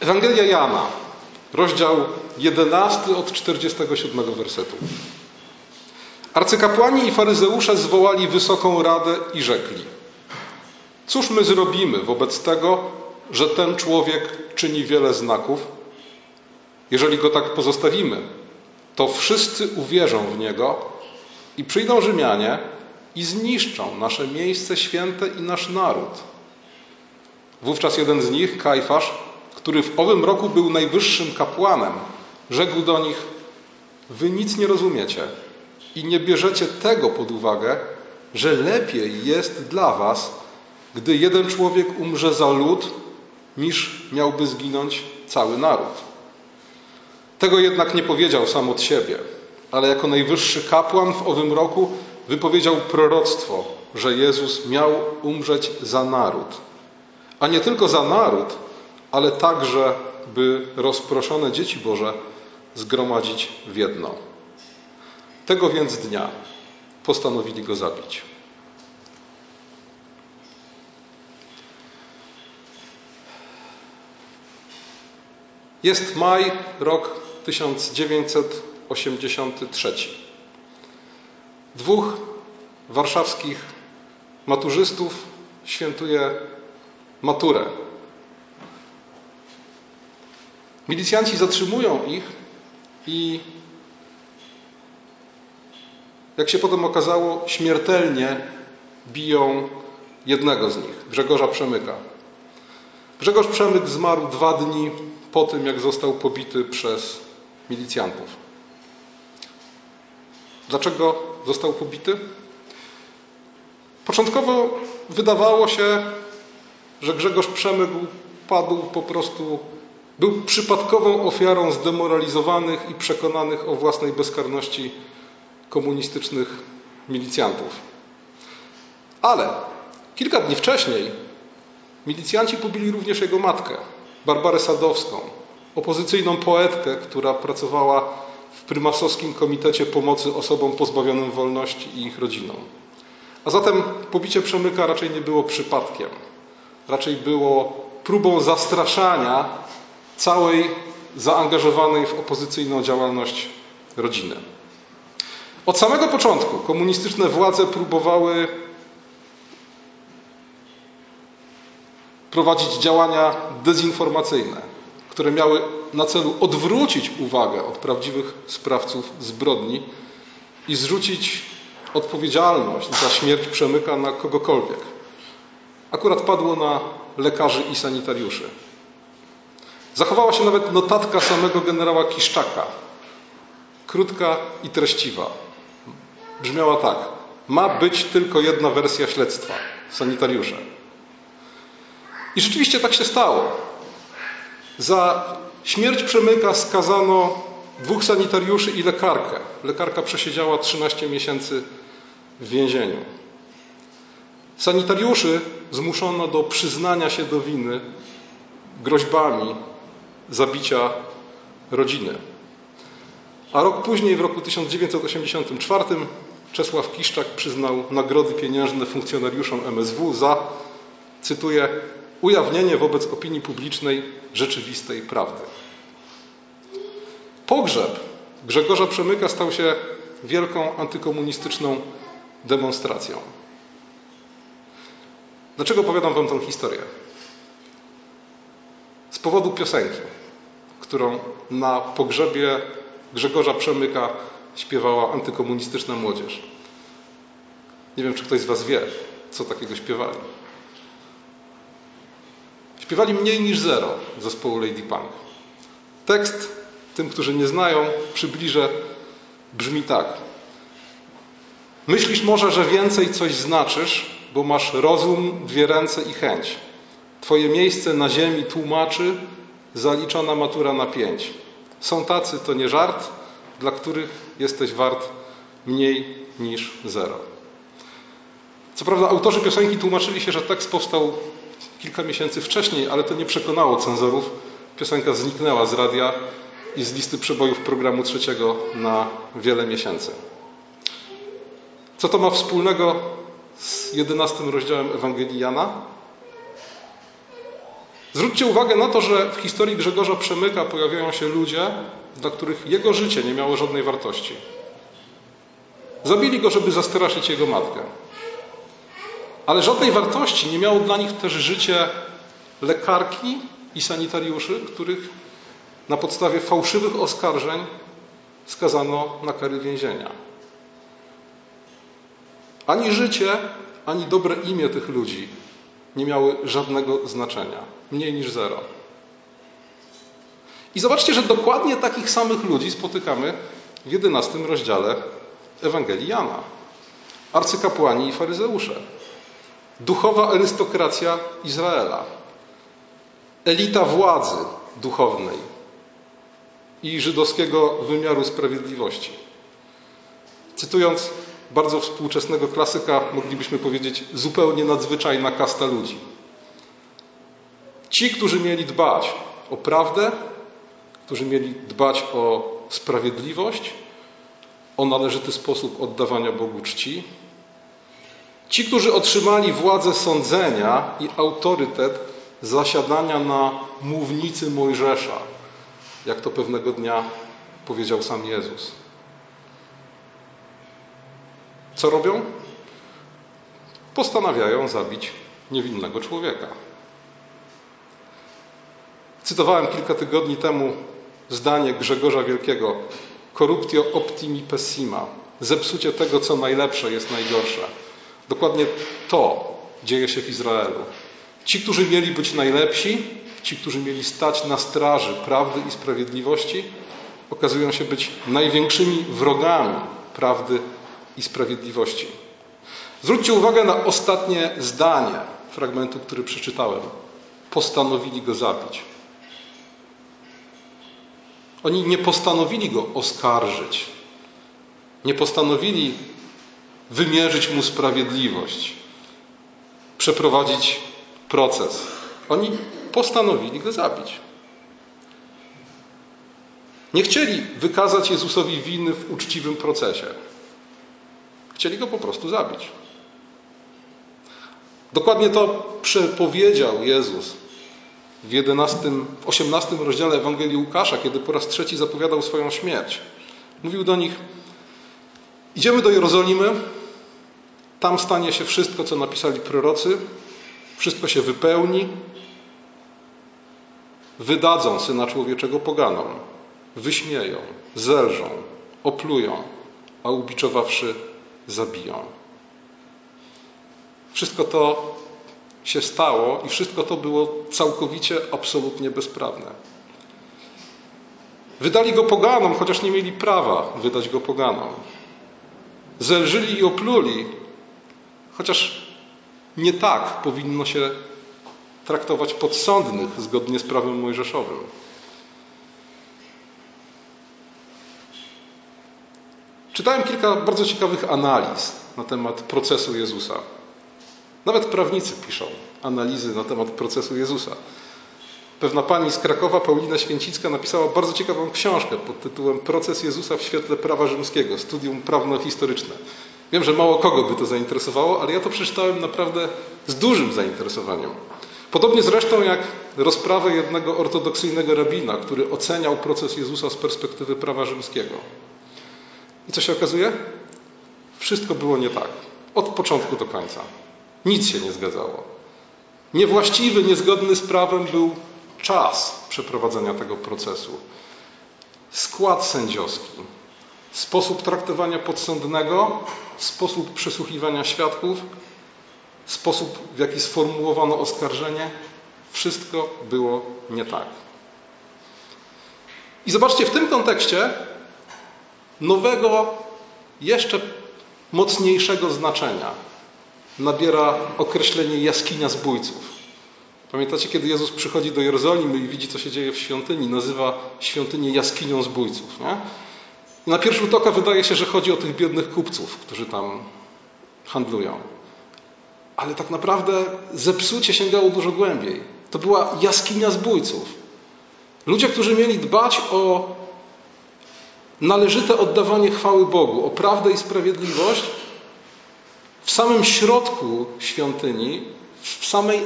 Ewangelia Jana, rozdział 11 od 47 wersetu. Arcykapłani i faryzeusze zwołali wysoką radę i rzekli: Cóż my zrobimy wobec tego, że ten człowiek czyni wiele znaków? Jeżeli go tak pozostawimy, to wszyscy uwierzą w niego i przyjdą Rzymianie i zniszczą nasze miejsce święte i nasz naród. Wówczas jeden z nich, Kajfasz, który w owym roku był najwyższym kapłanem, rzekł do nich: Wy nic nie rozumiecie i nie bierzecie tego pod uwagę, że lepiej jest dla was, gdy jeden człowiek umrze za lud, niż miałby zginąć cały naród. Tego jednak nie powiedział sam od siebie, ale jako najwyższy kapłan w owym roku wypowiedział proroctwo, że Jezus miał umrzeć za naród. A nie tylko za naród, ale także, by rozproszone dzieci Boże zgromadzić w jedno. Tego więc dnia postanowili go zabić. Jest maj, rok 1983. Dwóch warszawskich maturzystów świętuje maturę. Milicjanci zatrzymują ich i, jak się potem okazało, śmiertelnie biją jednego z nich, Grzegorza Przemyka. Grzegorz Przemyk zmarł dwa dni po tym, jak został pobity przez milicjantów. Dlaczego został pobity? Początkowo wydawało się, że Grzegorz Przemyk padł po prostu, był przypadkową ofiarą zdemoralizowanych i przekonanych o własnej bezkarności komunistycznych milicjantów. Ale kilka dni wcześniej milicjanci pobili również jego matkę, Barbarę Sadowską, opozycyjną poetkę, która pracowała w prymasowskim Komitecie Pomocy Osobom Pozbawionym Wolności i ich rodzinom. A zatem pobicie Przemyka raczej nie było przypadkiem. Raczej było próbą zastraszania całej zaangażowanej w opozycyjną działalność rodziny. Od samego początku komunistyczne władze próbowały prowadzić działania dezinformacyjne, które miały na celu odwrócić uwagę od prawdziwych sprawców zbrodni i zrzucić odpowiedzialność za śmierć Przemyka na kogokolwiek. Akurat padło na lekarzy i sanitariuszy. Zachowała się nawet notatka samego generała Kiszczaka. Krótka i treściwa. Brzmiała tak. Ma być tylko jedna wersja śledztwa. Sanitariusze. I rzeczywiście tak się stało. Za śmierć Przemyka skazano dwóch sanitariuszy i lekarkę. Lekarka przesiedziała 13 miesięcy w więzieniu. Sanitariuszy zmuszono do przyznania się do winy groźbami zabicia rodziny. A rok później, w roku 1984, Czesław Kiszczak przyznał nagrody pieniężne funkcjonariuszom MSW za, cytuję, ujawnienie wobec opinii publicznej rzeczywistej prawdy. Pogrzeb Grzegorza Przemyka stał się wielką antykomunistyczną demonstracją. Dlaczego opowiadam Wam tę historię? Z powodu piosenki, którą na pogrzebie Grzegorza Przemyka śpiewała antykomunistyczna młodzież. Nie wiem, czy ktoś z Was wie, co takiego śpiewali. Śpiewali mniej niż zero zespołu Lady Punk. Tekst tym, którzy nie znają, przybliżę, brzmi tak. Myślisz może, że więcej coś znaczysz, bo masz rozum, dwie ręce i chęć. Twoje miejsce na ziemi tłumaczy zaliczona matura na pięć. Są tacy, to nie żart, dla których jesteś wart mniej niż zero. Co prawda autorzy piosenki tłumaczyli się, że tekst powstał kilka miesięcy wcześniej, ale to nie przekonało cenzorów. Piosenka zniknęła z radia i z listy przebojów programu trzeciego na wiele miesięcy. Co to ma wspólnego z jedenastym rozdziałem Ewangelii Jana? Zwróćcie uwagę na to, że w historii Grzegorza Przemyka pojawiają się ludzie, dla których jego życie nie miało żadnej wartości. Zabili go, żeby zastraszyć jego matkę. Ale żadnej wartości nie miało dla nich też życie lekarki i sanitariuszy, których na podstawie fałszywych oskarżeń skazano na kary więzienia. Ani życie, ani dobre imię tych ludzi nie miały żadnego znaczenia, mniej niż zero. I zobaczcie, że dokładnie takich samych ludzi spotykamy w jedenastym rozdziale Ewangelii Jana. Arcykapłani i faryzeusze. Duchowa arystokracja Izraela. Elita władzy duchownej i żydowskiego wymiaru sprawiedliwości. Cytując bardzo współczesnego klasyka, moglibyśmy powiedzieć zupełnie nadzwyczajna kasta ludzi. Ci, którzy mieli dbać o prawdę, którzy mieli dbać o sprawiedliwość, o należyty sposób oddawania Bogu czci. Ci, którzy otrzymali władzę sądzenia i autorytet zasiadania na mównicy Mojżesza, jak to pewnego dnia powiedział sam Jezus. Co robią? Postanawiają zabić niewinnego człowieka. Cytowałem kilka tygodni temu zdanie Grzegorza Wielkiego: Corruptio optimi pessima. Zepsucie tego, co najlepsze, jest najgorsze. Dokładnie to dzieje się w Izraelu. Ci, którzy mieli być najlepsi, ci, którzy mieli stać na straży prawdy i sprawiedliwości, okazują się być największymi wrogami prawdy i sprawiedliwości. Zwróćcie uwagę na ostatnie zdanie fragmentu, który przeczytałem. Postanowili go zabić. Oni nie postanowili go oskarżyć. Nie postanowili wymierzyć mu sprawiedliwość, przeprowadzić proces. Oni postanowili go zabić. Nie chcieli wykazać Jezusowi winy w uczciwym procesie. Chcieli go po prostu zabić. Dokładnie to przepowiedział Jezus w 11, w 18 rozdziale Ewangelii Łukasza, kiedy po raz trzeci zapowiadał swoją śmierć. Mówił do nich: Idziemy do Jerozolimy, tam stanie się wszystko, co napisali prorocy, wszystko się wypełni. Wydadzą syna człowieczego poganom, wyśmieją, zelżą, oplują, a ubiczowawszy zabiją. Wszystko to się stało i wszystko to było całkowicie, absolutnie bezprawne. Wydali go poganom, chociaż nie mieli prawa wydać go poganom. Zelżyli i opluli, chociaż nie tak powinno się traktować podsądnych zgodnie z prawem mojżeszowym. Czytałem kilka bardzo ciekawych analiz na temat procesu Jezusa. Nawet prawnicy piszą analizy na temat procesu Jezusa. Pewna pani z Krakowa, Paulina Święcicka, napisała bardzo ciekawą książkę pod tytułem Proces Jezusa w świetle prawa rzymskiego, studium prawno-historyczne. Wiem, że mało kogo by to zainteresowało, ale ja to przeczytałem naprawdę z dużym zainteresowaniem. Podobnie zresztą jak rozprawę jednego ortodoksyjnego rabina, który oceniał proces Jezusa z perspektywy prawa rzymskiego. I co się okazuje? Wszystko było nie tak. Od początku do końca. Nic się nie zgadzało. Niewłaściwy, niezgodny z prawem był czas przeprowadzenia tego procesu, skład sędziowski, sposób traktowania podsądnego, sposób przesłuchiwania świadków, sposób, w jaki sformułowano oskarżenie. Wszystko było nie tak. I zobaczcie, w tym kontekście nowego, jeszcze mocniejszego znaczenia nabiera określenie jaskinia zbójców. Pamiętacie, kiedy Jezus przychodzi do Jerozolimy i widzi, co się dzieje w świątyni, nazywa świątynię jaskinią zbójców. Nie? na pierwszy rzut oka wydaje się, że chodzi o tych biednych kupców, którzy tam handlują. Ale tak naprawdę zepsucie sięgało dużo głębiej. To była jaskinia zbójców. Ludzie, którzy mieli dbać o należyte oddawanie chwały Bogu, o prawdę i sprawiedliwość, samym środku świątyni, w samej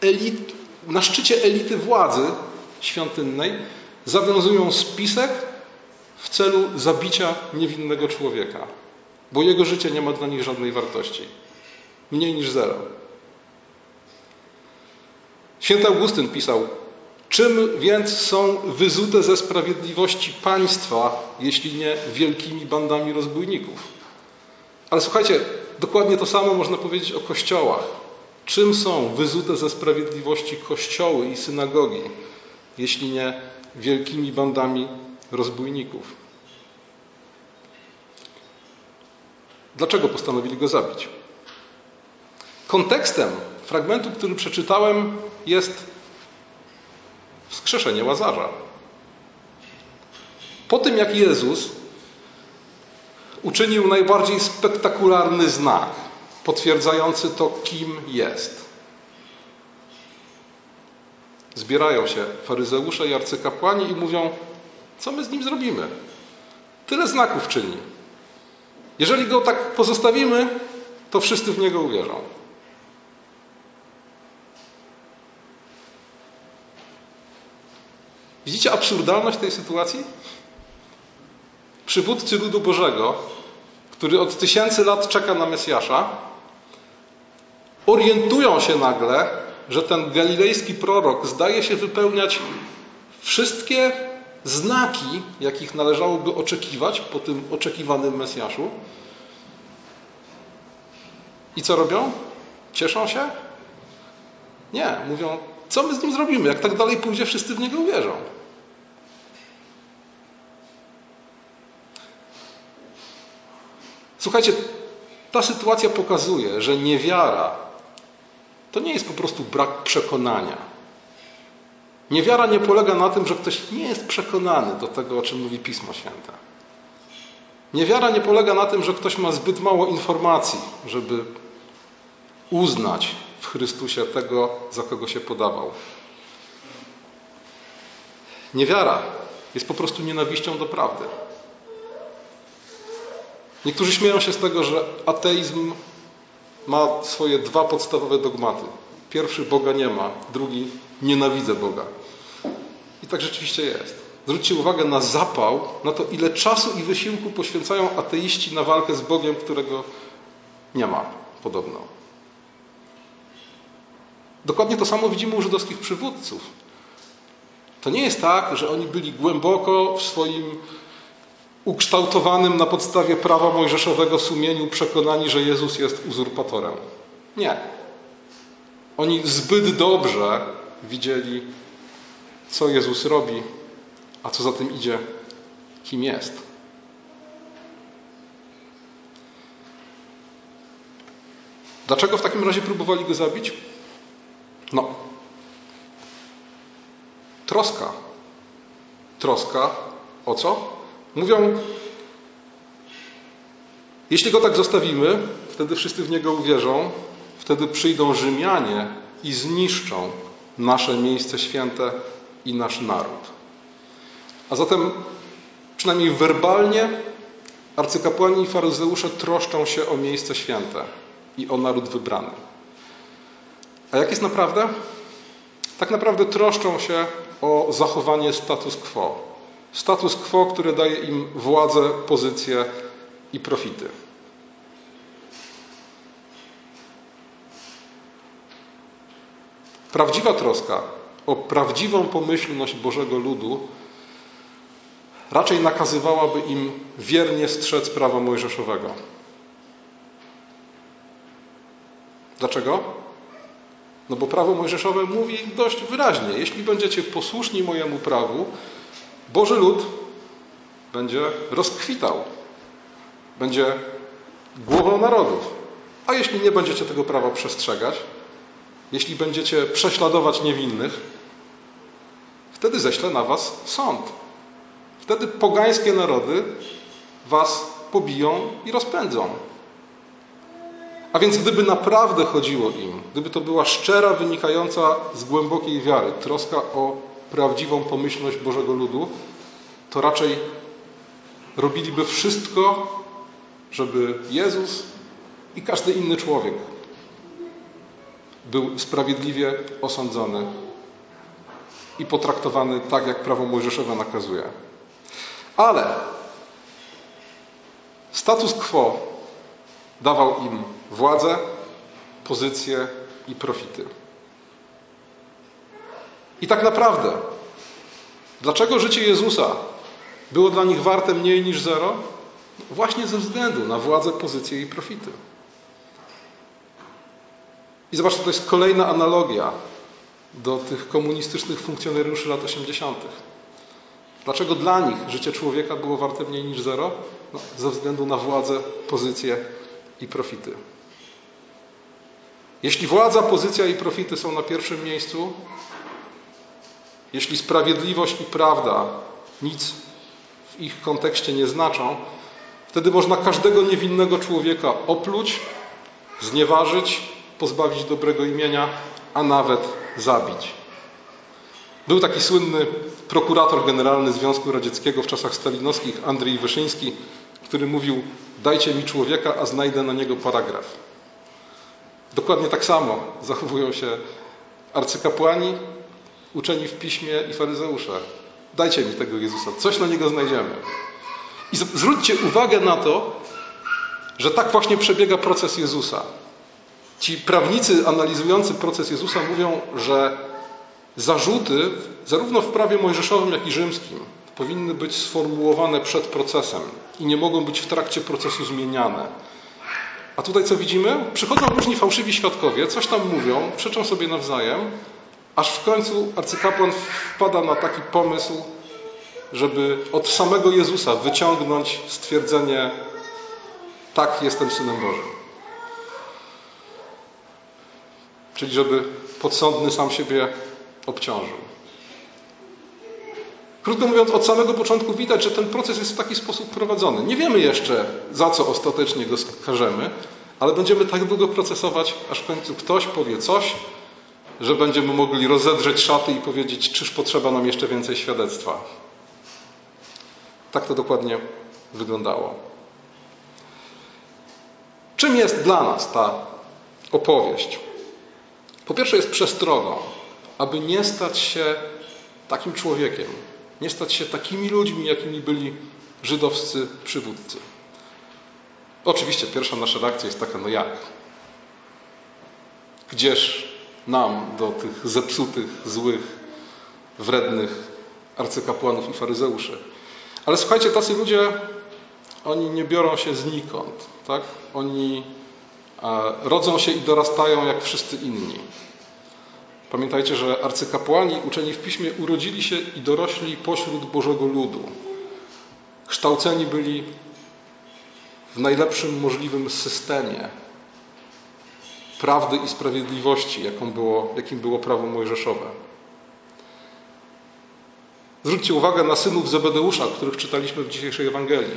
elit, na szczycie elity władzy świątynnej zawiązują spisek w celu zabicia niewinnego człowieka, bo jego życie nie ma dla nich żadnej wartości. Mniej niż zero. Święty Augustyn pisał: Czym więc są wyzute ze sprawiedliwości państwa, jeśli nie wielkimi bandami rozbójników? Ale słuchajcie, dokładnie to samo można powiedzieć o kościołach. Czym są wyzute ze sprawiedliwości kościoły i synagogi, jeśli nie wielkimi bandami rozbójników? Dlaczego postanowili go zabić? Kontekstem fragmentu, który przeczytałem, jest wskrzeszenie Łazarza. Po tym, jak Jezus uczynił najbardziej spektakularny znak, potwierdzający to, kim jest. Zbierają się faryzeusze i arcykapłani i mówią, co my z nim zrobimy? Tyle znaków czyni. Jeżeli go tak pozostawimy, to wszyscy w niego uwierzą. Widzicie absurdalność tej sytuacji? Przywódcy ludu Bożego, który od tysięcy lat czeka na Mesjasza, orientują się nagle, że ten galilejski prorok zdaje się wypełniać wszystkie znaki, jakich należałoby oczekiwać po tym oczekiwanym Mesjaszu. I co robią? Cieszą się? Nie, mówią, co my z nim zrobimy? Jak tak dalej pójdzie, wszyscy w niego uwierzą. Słuchajcie, ta sytuacja pokazuje, że niewiara to nie jest po prostu brak przekonania. Niewiara nie polega na tym, że ktoś nie jest przekonany do tego, o czym mówi Pismo Święte. Niewiara nie polega na tym, że ktoś ma zbyt mało informacji, żeby uznać w Chrystusie tego, za kogo się podawał. Niewiara jest po prostu nienawiścią do prawdy. Niektórzy śmieją się z tego, że ateizm ma swoje dwa podstawowe dogmaty. Pierwszy Boga nie ma, drugi nienawidzę Boga. I tak rzeczywiście jest. Zwróćcie uwagę na zapał, na to, ile czasu i wysiłku poświęcają ateiści na walkę z Bogiem, którego nie ma, podobno. Dokładnie to samo widzimy u żydowskich przywódców. To nie jest tak, że oni byli głęboko w swoim ukształtowanym na podstawie prawa mojżeszowego sumieniu przekonani, że Jezus jest uzurpatorem. Nie. Oni zbyt dobrze widzieli, co Jezus robi, a co za tym idzie, kim jest. Dlaczego w takim razie próbowali go zabić? No. Troska. Troska o co? Mówią, jeśli go tak zostawimy, wtedy wszyscy w niego uwierzą, wtedy przyjdą Rzymianie i zniszczą nasze miejsce święte i nasz naród. A zatem, przynajmniej werbalnie, arcykapłani i faryzeusze troszczą się o miejsce święte i o naród wybrany. A jak jest naprawdę? Tak naprawdę troszczą się o zachowanie status quo. Status quo, który daje im władzę, pozycję i profity. Prawdziwa troska o prawdziwą pomyślność Bożego ludu raczej nakazywałaby im wiernie strzec prawa mojżeszowego. Dlaczego? No bo prawo mojżeszowe mówi dość wyraźnie: jeśli będziecie posłuszni mojemu prawu, Boży lud będzie rozkwitał, będzie głową narodów. A jeśli nie będziecie tego prawa przestrzegać, jeśli będziecie prześladować niewinnych, wtedy ześlę na was sąd. Wtedy pogańskie narody was pobiją i rozpędzą. A więc gdyby naprawdę chodziło im, gdyby to była szczera, wynikająca z głębokiej wiary, troska o prawdziwą pomyślność Bożego ludu, to raczej robiliby wszystko, żeby Jezus i każdy inny człowiek był sprawiedliwie osądzony i potraktowany tak, jak prawo mojżeszowe nakazuje. Ale status quo dawał im władzę, pozycję i profity. I tak naprawdę, dlaczego życie Jezusa było dla nich warte mniej niż zero? Właśnie ze względu na władzę, pozycję i profity. I zobaczcie, to jest kolejna analogia do tych komunistycznych funkcjonariuszy lat 80. Dlaczego dla nich życie człowieka było warte mniej niż zero? No, ze względu na władzę, pozycję i profity. Jeśli władza, pozycja i profity są na pierwszym miejscu, jeśli sprawiedliwość i prawda nic w ich kontekście nie znaczą, wtedy można każdego niewinnego człowieka opluć, znieważyć, pozbawić dobrego imienia, a nawet zabić. Był taki słynny prokurator generalny Związku Radzieckiego w czasach stalinowskich, Andrzej Wyszyński, który mówił: Dajcie mi człowieka, a znajdę na niego paragraf. Dokładnie tak samo zachowują się arcykapłani, uczeni w piśmie i faryzeusze. Dajcie mi tego Jezusa, coś na niego znajdziemy. I zwróćcie uwagę na to, że tak właśnie przebiega proces Jezusa. Ci prawnicy analizujący proces Jezusa mówią, że zarzuty, zarówno w prawie mojżeszowym, jak i rzymskim, powinny być sformułowane przed procesem i nie mogą być w trakcie procesu zmieniane. A tutaj co widzimy? Przychodzą różni fałszywi świadkowie, coś tam mówią, przeczą sobie nawzajem, aż w końcu arcykapłan wpada na taki pomysł, żeby od samego Jezusa wyciągnąć stwierdzenie tak, jestem Synem Bożym. Czyli żeby podsądny sam siebie obciążył. Krótko mówiąc, od samego początku widać, że ten proces jest w taki sposób prowadzony. Nie wiemy jeszcze, za co ostatecznie go skażemy, ale będziemy tak długo procesować, aż w końcu ktoś powie coś, że będziemy mogli rozedrzeć szaty i powiedzieć, czyż potrzeba nam jeszcze więcej świadectwa. Tak to dokładnie wyglądało. Czym jest dla nas ta opowieść? Po pierwsze, jest przestrogą, aby nie stać się takim człowiekiem, nie stać się takimi ludźmi, jakimi byli żydowscy przywódcy. Oczywiście pierwsza nasza reakcja jest taka, no jak? Gdzież nam do tych zepsutych, złych, wrednych arcykapłanów i faryzeuszy? Ale słuchajcie, tacy ludzie, oni nie biorą się znikąd, tak? Oni rodzą się i dorastają jak wszyscy inni. Pamiętajcie, że arcykapłani uczeni w piśmie urodzili się i dorośli pośród Bożego ludu. Kształceni byli w najlepszym możliwym systemie prawdy i sprawiedliwości, jaką było, jakim było prawo mojżeszowe. Zwróćcie uwagę na synów Zebedeusza, których czytaliśmy w dzisiejszej Ewangelii.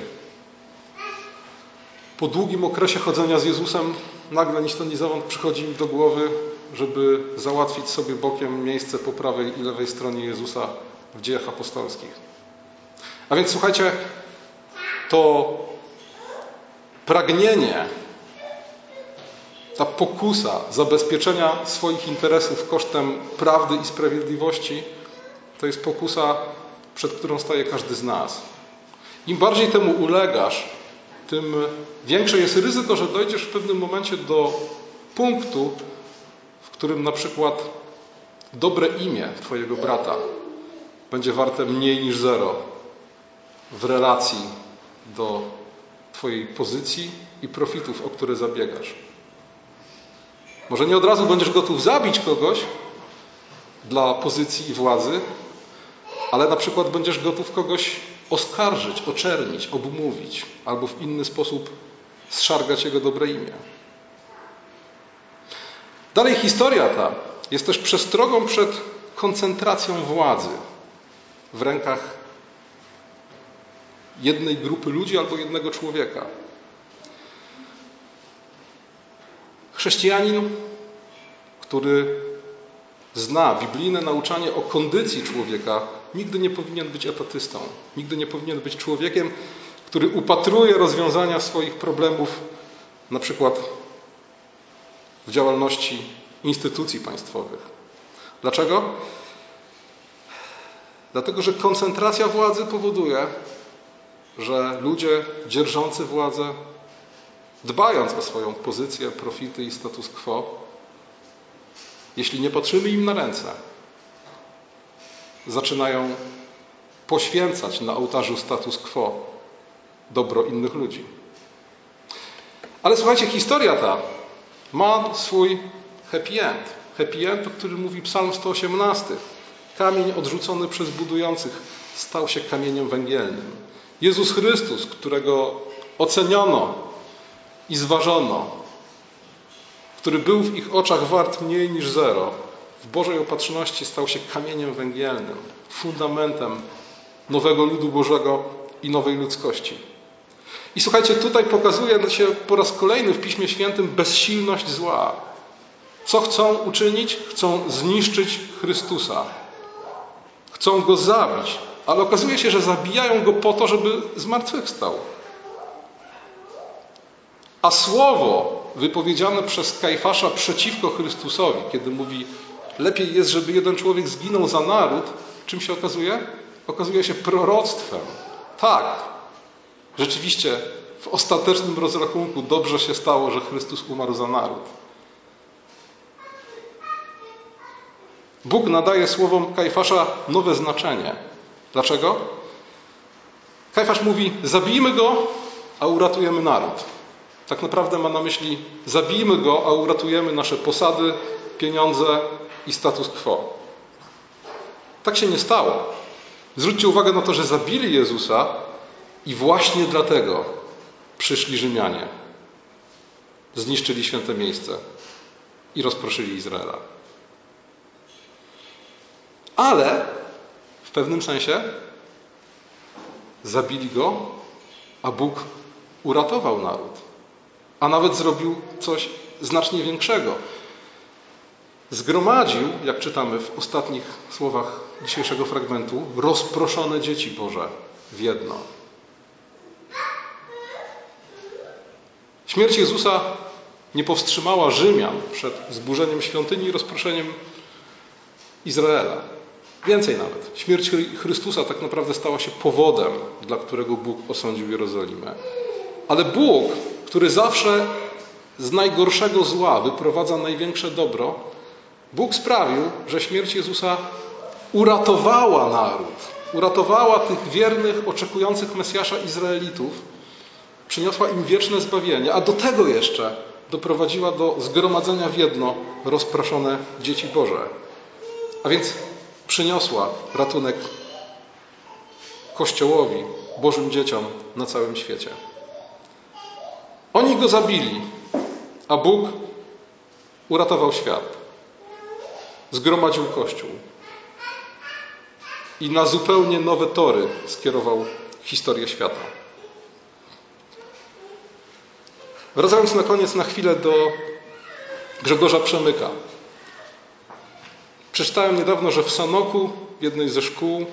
Po długim okresie chodzenia z Jezusem nagle ni stąd ni zowąd przychodzi im do głowy, żeby załatwić sobie bokiem miejsce po prawej i lewej stronie Jezusa w dziejach apostolskich. A więc słuchajcie, to pragnienie, ta pokusa zabezpieczenia swoich interesów kosztem prawdy i sprawiedliwości, to jest pokusa, przed którą staje każdy z nas. Im bardziej temu ulegasz, tym większe jest ryzyko, że dojdziesz w pewnym momencie do punktu, w którym na przykład dobre imię Twojego brata będzie warte mniej niż zero w relacji do Twojej pozycji i profitów, o które zabiegasz. Może nie od razu będziesz gotów zabić kogoś dla pozycji i władzy, ale na przykład będziesz gotów kogoś oskarżyć, oczernić, obmówić albo w inny sposób zszargać jego dobre imię. Dalej historia ta jest też przestrogą przed koncentracją władzy w rękach jednej grupy ludzi albo jednego człowieka. Chrześcijanin, który zna biblijne nauczanie o kondycji człowieka, nigdy nie powinien być etatystą. Nigdy nie powinien być człowiekiem, który upatruje rozwiązania swoich problemów, na przykład w działalności instytucji państwowych. Dlaczego? Dlatego, że koncentracja władzy powoduje, że ludzie dzierżący władzę, dbając o swoją pozycję, profity i status quo, jeśli nie patrzymy im na ręce, zaczynają poświęcać na ołtarzu status quo dobro innych ludzi. Ale słuchajcie, historia ta ma swój happy end. Happy end, o którym mówi Psalm 118. Kamień odrzucony przez budujących stał się kamieniem węgielnym. Jezus Chrystus, którego oceniono i zważono, który był w ich oczach wart mniej niż zero, w Bożej opatrzności stał się kamieniem węgielnym, fundamentem nowego ludu Bożego i nowej ludzkości. I słuchajcie, tutaj pokazuje się po raz kolejny w Piśmie Świętym bezsilność zła. Co chcą uczynić? Chcą zniszczyć Chrystusa. Chcą go zabić, ale okazuje się, że zabijają go po to, żeby zmartwychwstał. A słowo wypowiedziane przez Kajfasza przeciwko Chrystusowi, kiedy mówi, lepiej jest, żeby jeden człowiek zginął za naród, czym się okazuje? Okazuje się proroctwem. Tak, rzeczywiście w ostatecznym rozrachunku dobrze się stało, że Chrystus umarł za naród. Bóg nadaje słowom Kajfasza nowe znaczenie. Dlaczego? Kajfasz mówi: Zabijmy go, a uratujemy naród. Tak naprawdę ma na myśli: zabijmy go, a uratujemy nasze posady, pieniądze i status quo. Tak się nie stało. Zwróćcie uwagę na to, że zabili Jezusa i właśnie dlatego przyszli Rzymianie. Zniszczyli święte miejsce i rozproszyli Izraela. Ale w pewnym sensie zabili go, a Bóg uratował naród. A nawet zrobił coś znacznie większego. Zgromadził, jak czytamy w ostatnich słowach dzisiejszego fragmentu, rozproszone dzieci Boże w jedno. Śmierć Jezusa nie powstrzymała Rzymian przed zburzeniem świątyni i rozproszeniem Izraela. Więcej nawet. Śmierć Chrystusa tak naprawdę stała się powodem, dla którego Bóg osądził Jerozolimę. Ale Bóg, który zawsze z najgorszego zła wyprowadza największe dobro, Bóg sprawił, że śmierć Jezusa uratowała naród, uratowała tych wiernych, oczekujących Mesjasza Izraelitów, przyniosła im wieczne zbawienie, a do tego jeszcze doprowadziła do zgromadzenia w jedno rozproszone dzieci Boże. A więc przyniosła ratunek Kościołowi, Bożym dzieciom na całym świecie. Oni go zabili, a Bóg uratował świat. Zgromadził Kościół i na zupełnie nowe tory skierował historię świata. Wracając na koniec na chwilę do Grzegorza Przemyka. Przeczytałem niedawno, że w Sanoku, w jednej ze szkół,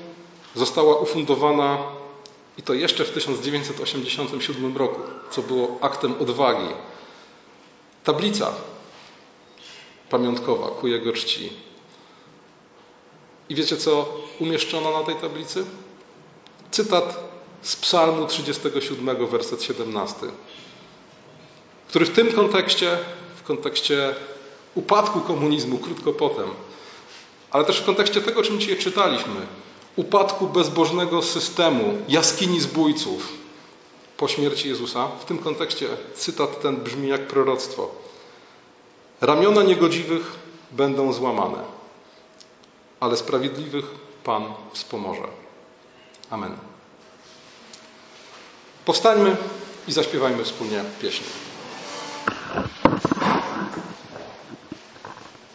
została ufundowana, i to jeszcze w 1987 roku, co było aktem odwagi, tablica pamiątkowa ku jego czci. I wiecie, co umieszczono na tej tablicy? Cytat z Psalmu 37, werset 17, który w tym kontekście, w kontekście upadku komunizmu krótko potem, ale też w kontekście tego, czym dzisiaj czytaliśmy, upadku bezbożnego systemu, jaskini zbójców po śmierci Jezusa, w tym kontekście cytat ten brzmi jak proroctwo. Ramiona niegodziwych będą złamane, ale sprawiedliwych Pan wspomoże. Amen. Powstańmy i zaśpiewajmy wspólnie pieśń.